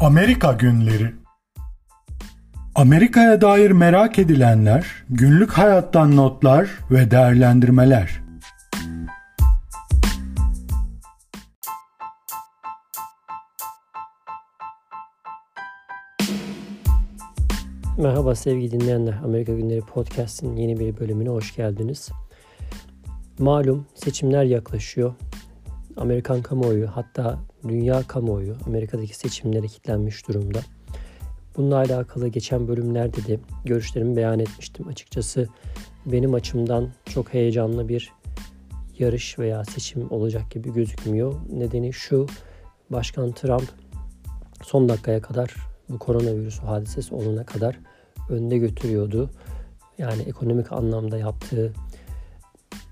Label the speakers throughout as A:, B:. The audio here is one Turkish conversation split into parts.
A: Amerika Günleri Amerika'ya dair merak edilenler, günlük hayattan notlar ve değerlendirmeler.
B: Merhaba sevgili dinleyenler. Amerika Günleri Podcast'in yeni bir bölümüne hoş geldiniz. Malum seçimler yaklaşıyor. Amerikan kamuoyu hatta dünya kamuoyu Amerika'daki seçimlere kilitlenmiş durumda. Bununla alakalı geçen bölümlerde de görüşlerimi beyan etmiştim. Açıkçası benim açımdan çok heyecanlı bir yarış veya seçim olacak gibi gözükmüyor. Nedeni şu, Başkan Trump son dakikaya kadar bu koronavirüs hadisesi olana kadar önde götürüyordu. Yani ekonomik anlamda yaptığı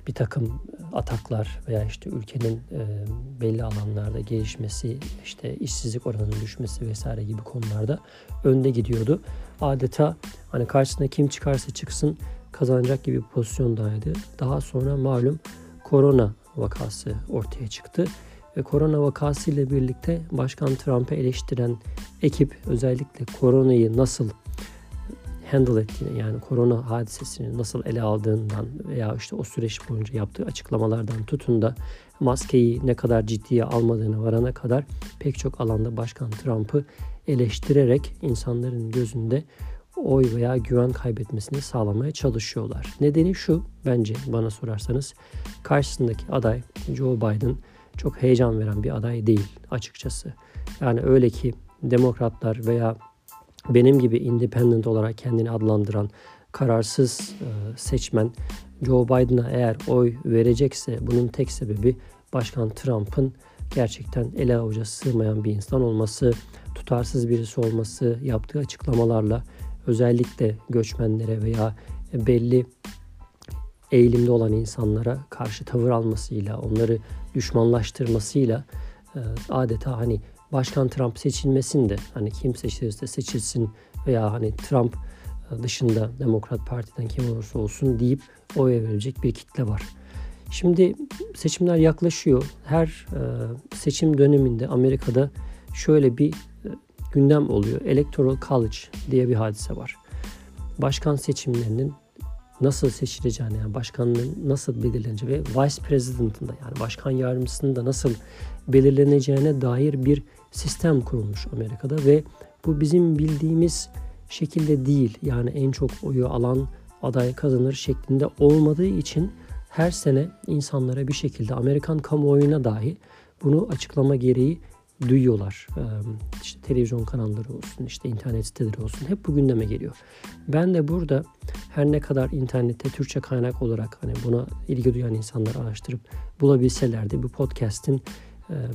B: bir takım ataklar veya işte ülkenin e, belli alanlarda gelişmesi, işte işsizlik oranının düşmesi vesaire gibi konularda önde gidiyordu. Adeta hani karşısına kim çıkarsa çıksın kazanacak gibi bir pozisyondaydı. Daha sonra malum korona vakası ortaya çıktı ve korona vakası ile birlikte Başkan Trump'ı eleştiren ekip özellikle koronayı nasıl handle ettiğini yani korona hadisesini nasıl ele aldığından veya işte o süreç boyunca yaptığı açıklamalardan tutun da maskeyi ne kadar ciddiye almadığını varana kadar pek çok alanda Başkan Trump'ı eleştirerek insanların gözünde oy veya güven kaybetmesini sağlamaya çalışıyorlar. Nedeni şu bence bana sorarsanız karşısındaki aday Joe Biden çok heyecan veren bir aday değil açıkçası. Yani öyle ki demokratlar veya benim gibi independent olarak kendini adlandıran kararsız e, seçmen Joe Biden'a eğer oy verecekse bunun tek sebebi Başkan Trump'ın gerçekten ele avuca sığmayan bir insan olması, tutarsız birisi olması, yaptığı açıklamalarla özellikle göçmenlere veya belli eğilimde olan insanlara karşı tavır almasıyla, onları düşmanlaştırmasıyla e, adeta hani Başkan Trump seçilmesin de hani kim seçilirse seçilsin veya hani Trump e, dışında Demokrat Parti'den kim olursa olsun deyip oy verecek bir kitle var. Şimdi seçimler yaklaşıyor. Her e, seçim döneminde Amerika'da şöyle bir e, gündem oluyor. Electoral College diye bir hadise var. Başkan seçimlerinin nasıl seçileceğini, yani başkanlığın nasıl belirleneceği ve vice president'ın da yani başkan yardımcısının da nasıl belirleneceğine dair bir sistem kurulmuş Amerika'da ve bu bizim bildiğimiz şekilde değil. Yani en çok oyu alan aday kazanır şeklinde olmadığı için her sene insanlara bir şekilde Amerikan kamuoyuna dahi bunu açıklama gereği duyuyorlar. İşte televizyon kanalları olsun, işte internet siteleri olsun hep bu gündeme geliyor. Ben de burada her ne kadar internette Türkçe kaynak olarak hani buna ilgi duyan insanlar araştırıp bulabilselerdi bu podcast'in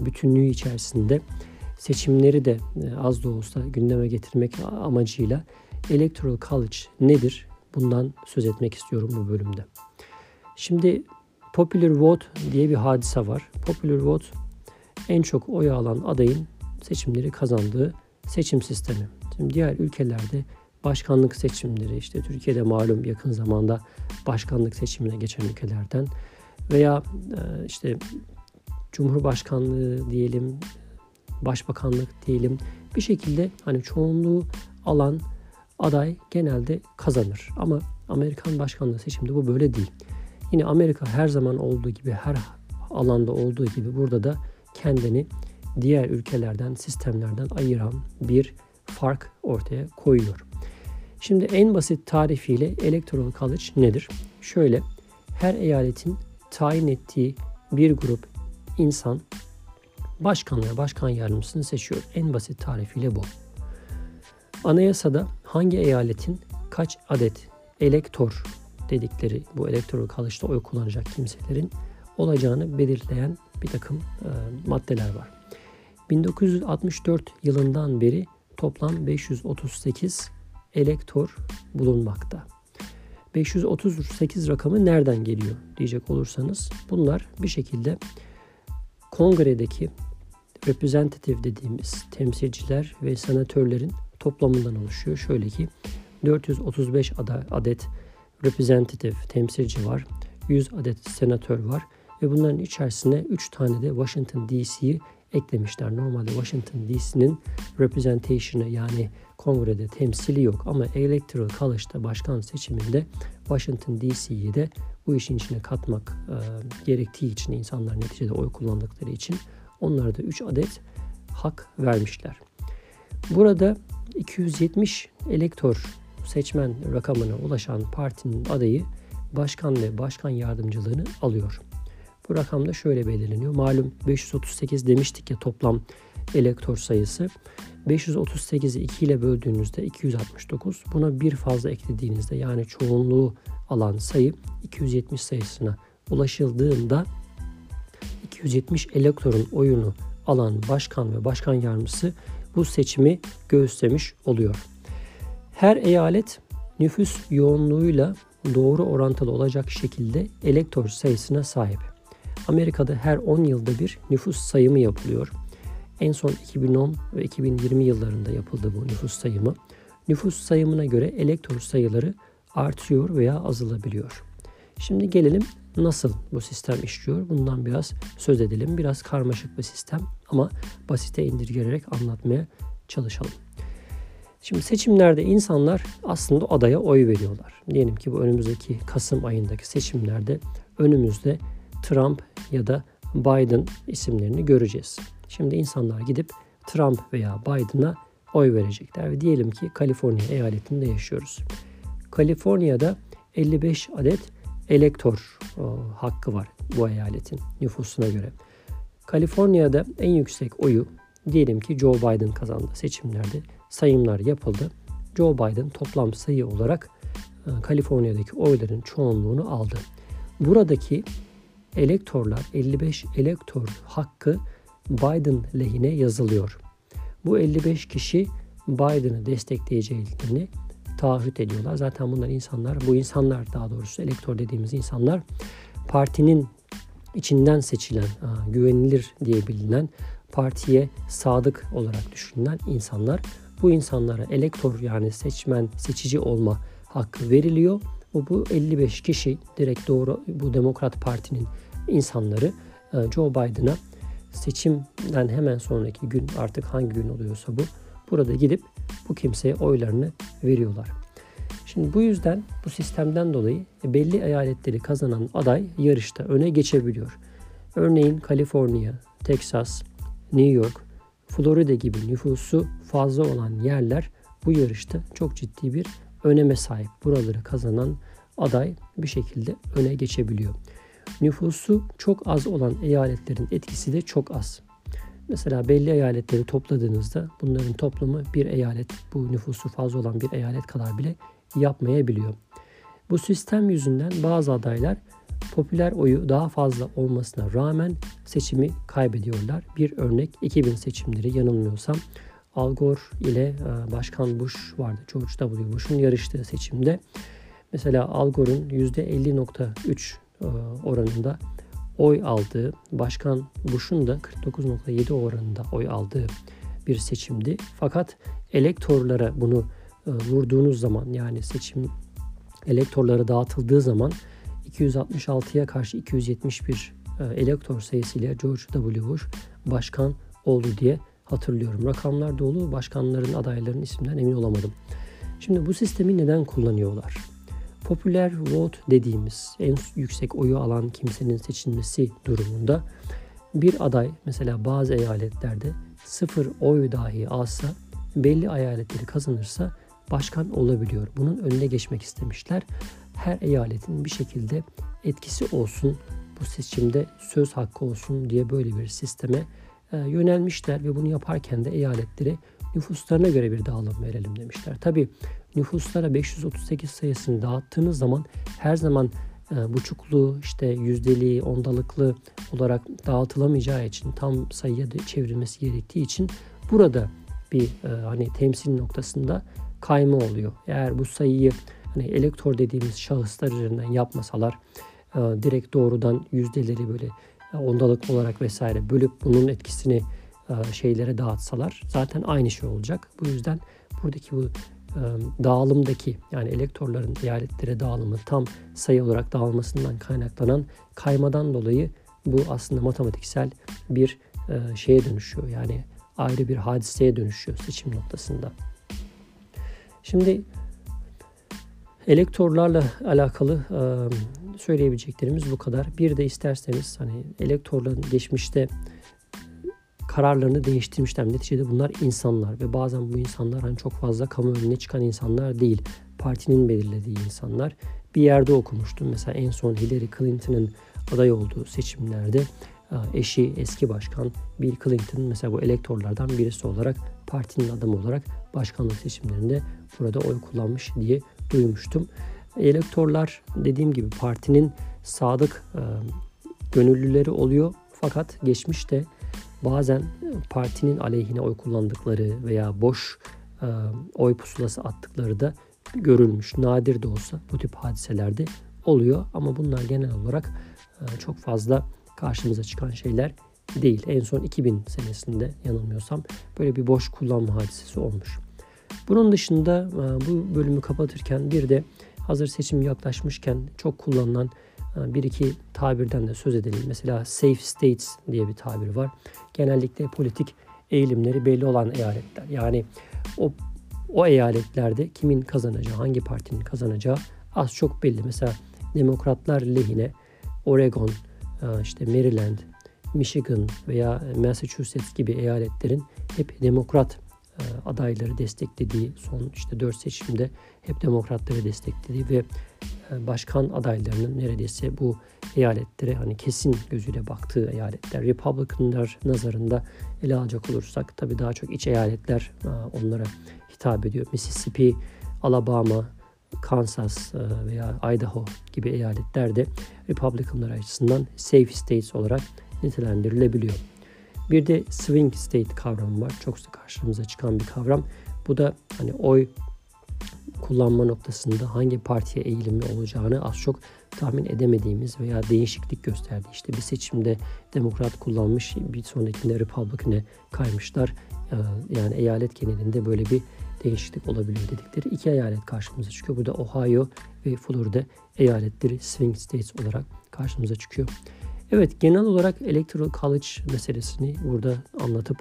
B: bütünlüğü içerisinde seçimleri de az da olsa gündeme getirmek amacıyla Electoral College nedir? Bundan söz etmek istiyorum bu bölümde. Şimdi Popular Vote diye bir hadise var. Popular Vote en çok oy alan adayın seçimleri kazandığı seçim sistemi. Şimdi diğer ülkelerde başkanlık seçimleri işte Türkiye'de malum yakın zamanda başkanlık seçimine geçen ülkelerden veya e, işte Cumhurbaşkanlığı diyelim, başbakanlık diyelim bir şekilde hani çoğunluğu alan aday genelde kazanır. Ama Amerikan başkanlığı seçiminde bu böyle değil. Yine Amerika her zaman olduğu gibi her alanda olduğu gibi burada da kendini diğer ülkelerden, sistemlerden ayıran bir fark ortaya koyuyor. Şimdi en basit tarifiyle Electoral College nedir? Şöyle, her eyaletin tayin ettiği bir grup insan başkan başkan yardımcısını seçiyor. En basit tarifiyle bu. Anayasada hangi eyaletin kaç adet elektör dedikleri bu elektörü kalışta oy kullanacak kimselerin olacağını belirleyen bir takım e, maddeler var. 1964 yılından beri toplam 538 elektör bulunmakta. 538 rakamı nereden geliyor diyecek olursanız bunlar bir şekilde kongredeki representative dediğimiz temsilciler ve senatörlerin toplamından oluşuyor. Şöyle ki 435 adet representative temsilci var. 100 adet senatör var ve bunların içerisinde 3 tane de Washington DC'yi eklemişler. Normalde Washington DC'nin representation'ı yani kongrede temsili yok ama Electoral College'da başkan seçiminde Washington DC'yi de bu işin içine katmak e, gerektiği için insanlar neticede oy kullandıkları için onlara da 3 adet hak vermişler. Burada 270 elektör seçmen rakamına ulaşan partinin adayı başkan ve başkan yardımcılığını alıyor. Bu rakam da şöyle belirleniyor. Malum 538 demiştik ya toplam elektör sayısı. 538'i 2 ile böldüğünüzde 269. Buna bir fazla eklediğinizde yani çoğunluğu alan sayı 270 sayısına ulaşıldığında 270 elektörün oyunu alan başkan ve başkan yardımcısı bu seçimi göğüslemiş oluyor. Her eyalet nüfus yoğunluğuyla doğru orantılı olacak şekilde elektör sayısına sahip. Amerika'da her 10 yılda bir nüfus sayımı yapılıyor. En son 2010 ve 2020 yıllarında yapıldı bu nüfus sayımı. Nüfus sayımına göre elektör sayıları artıyor veya azalabiliyor. Şimdi gelelim nasıl bu sistem işliyor? Bundan biraz söz edelim. Biraz karmaşık bir sistem ama basite indirgererek anlatmaya çalışalım. Şimdi seçimlerde insanlar aslında adaya oy veriyorlar. Diyelim ki bu önümüzdeki Kasım ayındaki seçimlerde önümüzde Trump ya da Biden isimlerini göreceğiz. Şimdi insanlar gidip Trump veya Biden'a oy verecekler ve diyelim ki Kaliforniya eyaletinde yaşıyoruz. Kaliforniya'da 55 adet elektör o, hakkı var bu eyaletin nüfusuna göre. Kaliforniya'da en yüksek oyu diyelim ki Joe Biden kazandı seçimlerde. Sayımlar yapıldı. Joe Biden toplam sayı olarak e, Kaliforniya'daki oyların çoğunluğunu aldı. Buradaki elektörler 55 elektör hakkı Biden lehine yazılıyor. Bu 55 kişi Biden'ı destekleyeceğini taahhüt ediyorlar. Zaten bunlar insanlar, bu insanlar daha doğrusu elektör dediğimiz insanlar partinin içinden seçilen, güvenilir diye bilinen, partiye sadık olarak düşünülen insanlar. Bu insanlara elektör yani seçmen, seçici olma hakkı veriliyor. Bu, bu 55 kişi direkt doğru bu Demokrat Parti'nin insanları e, Joe Biden'a seçimden hemen sonraki gün artık hangi gün oluyorsa bu burada gidip bu kimseye oylarını veriyorlar. Şimdi bu yüzden bu sistemden dolayı belli eyaletleri kazanan aday yarışta öne geçebiliyor. Örneğin Kaliforniya, Texas, New York, Florida gibi nüfusu fazla olan yerler bu yarışta çok ciddi bir öneme sahip. Buraları kazanan aday bir şekilde öne geçebiliyor. Nüfusu çok az olan eyaletlerin etkisi de çok az. Mesela belli eyaletleri topladığınızda bunların toplamı bir eyalet, bu nüfusu fazla olan bir eyalet kadar bile yapmayabiliyor. Bu sistem yüzünden bazı adaylar popüler oyu daha fazla olmasına rağmen seçimi kaybediyorlar. Bir örnek 2000 seçimleri yanılmıyorsam Al Gore ile e, Başkan Bush vardı. George W. Bush'un yarıştığı seçimde. Mesela Al Gore'un %50.3 e, oranında oy aldığı, Başkan Bush'un da 49.7 oranında oy aldığı bir seçimdi. Fakat elektorlara bunu e, vurduğunuz zaman yani seçim elektorlara dağıtıldığı zaman 266'ya karşı 271 e, elektör sayısıyla George W. Bush başkan oldu diye hatırlıyorum. Rakamlar dolu, başkanların adayların isimden emin olamadım. Şimdi bu sistemi neden kullanıyorlar? Popüler vote dediğimiz en yüksek oyu alan kimsenin seçilmesi durumunda bir aday mesela bazı eyaletlerde sıfır oy dahi alsa belli eyaletleri kazanırsa başkan olabiliyor. Bunun önüne geçmek istemişler. Her eyaletin bir şekilde etkisi olsun, bu seçimde söz hakkı olsun diye böyle bir sisteme yönelmişler ve bunu yaparken de eyaletlere nüfuslarına göre bir dağılım verelim demişler. Tabi nüfuslara 538 sayısını dağıttığınız zaman her zaman e, buçuklu, işte yüzdeli, ondalıklı olarak dağıtılamayacağı için tam sayıya çevrilmesi gerektiği için burada bir e, hani temsil noktasında kayma oluyor. Eğer bu sayıyı hani elektör dediğimiz şahıslar üzerinden yapmasalar e, direkt doğrudan yüzdeleri böyle e, ondalık olarak vesaire bölüp bunun etkisini e, şeylere dağıtsalar zaten aynı şey olacak. Bu yüzden buradaki bu dağılımdaki yani elektörlerin eyaletlere dağılımı tam sayı olarak dağılmasından kaynaklanan kaymadan dolayı bu aslında matematiksel bir e, şeye dönüşüyor. Yani ayrı bir hadiseye dönüşüyor seçim noktasında. Şimdi elektorlarla alakalı söyleyebileceklerimiz bu kadar. Bir de isterseniz hani elektorların geçmişte kararlarını değiştirmişler. Neticede bunlar insanlar ve bazen bu insanlar hani çok fazla kamu önüne çıkan insanlar değil. Partinin belirlediği insanlar. Bir yerde okumuştum. Mesela en son Hillary Clinton'ın aday olduğu seçimlerde eşi eski başkan Bill Clinton mesela bu elektorlardan birisi olarak partinin adamı olarak başkanlık seçimlerinde burada oy kullanmış diye duymuştum. Elektorlar dediğim gibi partinin sadık e, gönüllüleri oluyor fakat geçmişte bazen partinin aleyhine oy kullandıkları veya boş e, oy pusulası attıkları da görülmüş. Nadir de olsa bu tip hadiselerde oluyor ama bunlar genel olarak e, çok fazla karşımıza çıkan şeyler değil. En son 2000 senesinde yanılmıyorsam böyle bir boş kullanma hadisesi olmuş. Bunun dışında e, bu bölümü kapatırken bir de hazır seçim yaklaşmışken çok kullanılan e, bir iki tabirden de söz edelim. Mesela safe states diye bir tabir var. Genellikle politik eğilimleri belli olan eyaletler. Yani o o eyaletlerde kimin kazanacağı, hangi partinin kazanacağı az çok belli. Mesela demokratlar lehine Oregon, e, işte Maryland, Michigan veya Massachusetts gibi eyaletlerin hep demokrat adayları desteklediği son işte 4 seçimde hep demokratları desteklediği ve e, başkan adaylarının neredeyse bu eyaletlere hani kesin gözüyle baktığı eyaletler. Republicanlar nazarında ele alacak olursak tabii daha çok iç eyaletler onlara hitap ediyor. Mississippi, Alabama, Kansas veya Idaho gibi eyaletler de Republicanlar açısından safe states olarak nitelendirilebiliyor. Bir de swing state kavramı var. Çok sık karşımıza çıkan bir kavram. Bu da hani oy kullanma noktasında hangi partiye eğilimi olacağını az çok tahmin edemediğimiz veya değişiklik gösterdi. İşte bir seçimde demokrat kullanmış, bir sonrakinde Republican'e kaymışlar. Yani eyalet genelinde böyle bir değişiklik olabiliyor dedikleri iki eyalet karşımıza çıkıyor. Burada Ohio ve Florida eyaletleri swing states olarak karşımıza çıkıyor. Evet genel olarak Electoral College meselesini burada anlatıp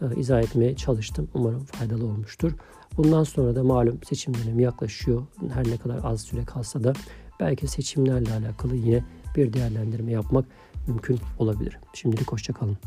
B: e, izah etmeye çalıştım. Umarım faydalı olmuştur. Bundan sonra da malum seçim dönemi yaklaşıyor. Her ne kadar az süre kalsa da belki seçimlerle alakalı yine bir değerlendirme yapmak mümkün olabilir. Şimdilik hoşçakalın.